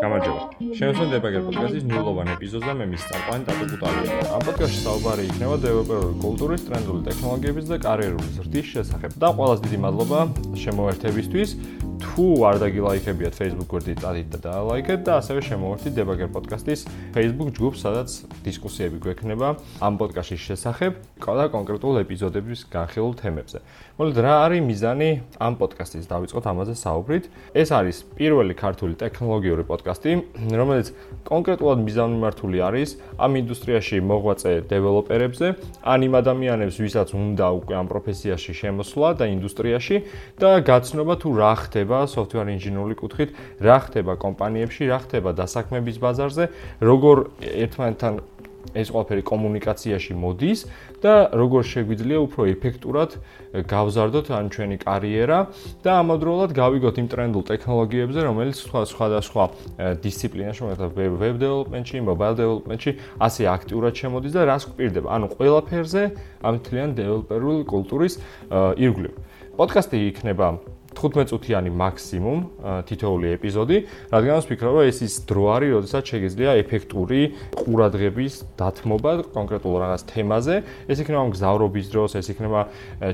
Come on, Joe. შევსვენ დებაგერ პოდკასტის ნულოვან ეპიზოდზე მე მის წამყვანი ტატო კუტალია. ამ პოდკასტში საუბარი იქნება დეველოპერული კულტურის, ტრენდული ტექნოლოგიების და კარიერული ზრდის შესახებ. და ყველას დიდი მადლობა შემოერთებისთვის. თუ არ დაგილაიქებიათ Facebook გვერდით დადით და დაალაიქეთ და ასევე შემოერთით დებაგერ პოდკასტის Facebook ჯგუფს, სადაც დისკუსიები გვექნება ამ პოდკასტის შესახებ და კონკრეტულ ეპიზოდების განხილულ თემებზე. მოდით რა არის მიზანი ამ პოდკასტის დავიწყოთ ამაზე საუბრით. ეს არის პირველი ქართული ტექნოლოგიური პოდკასტი, რომელიც კონკრეტულად მიზანმიმართული არის ამ ინდუსტრიაში მოღვაწე დეველოპერებზე, ან იმ ადამიანებს, ვისაც უნდა უკვე ამ პროფესიაში შემოსვლა და ინდუსტრიაში და გაცნობა თუ რა ხდება software engineering კუთხით, რა ხდება კომპანიებში, რა ხდება დასაქმების ბაზარზე, როგორ ერთმანეთთან ეს ყველაფერი კომუნიკაციაში მოდის და როგორ შეგვიძლია უფრო ეფექტურად გავზარდოთ ან ჩვენი კარიერა და ამავდროულად გავიგოთ იმ ტრენდულ ტექნოლოგიებზე, რომელიც სხვა სხვადასხვა დისციპლინაში, მაგალითად web development-ში, mobile development-ში ასე აქტიურად შემოდის და რას გვპირდება? ანუ ყველაფერზე ამ თლიან დეველოპერული კულტურის ირგვლივ. პოდკასტი იქნება 15 წუთიანი მაქსიმუმ თითოეული ეპიზოდი, რადგანაც ვფიქრობ, რომ ეს ის დრო არის, როდესაც შეგიძლია ეფექტური ყურადღების დათმობა კონკრეტულ რაღაც თემაზე. ეს იქნება მგზავრობის დროს, ეს იქნება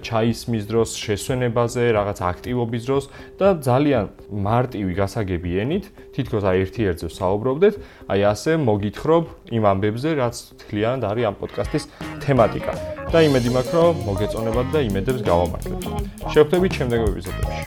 ჩაისმის დროს, შესვენებაზე, რაღაც აქტივობის დროს და ძალიან მარტივი გასაგები ენით, თითქოს აი ერთი ერთზე საუბრობდეთ, აი ასე მოგითხრობ იმ ამბებზე, რაც თლიანად არის ამ პოდკასტის თემატიკა. და იმედი მაქვს, რომ მოგეწონებათ და იმედებს გავამართლებთ. შევხვდებით შემდგომ ეპიზოდებში.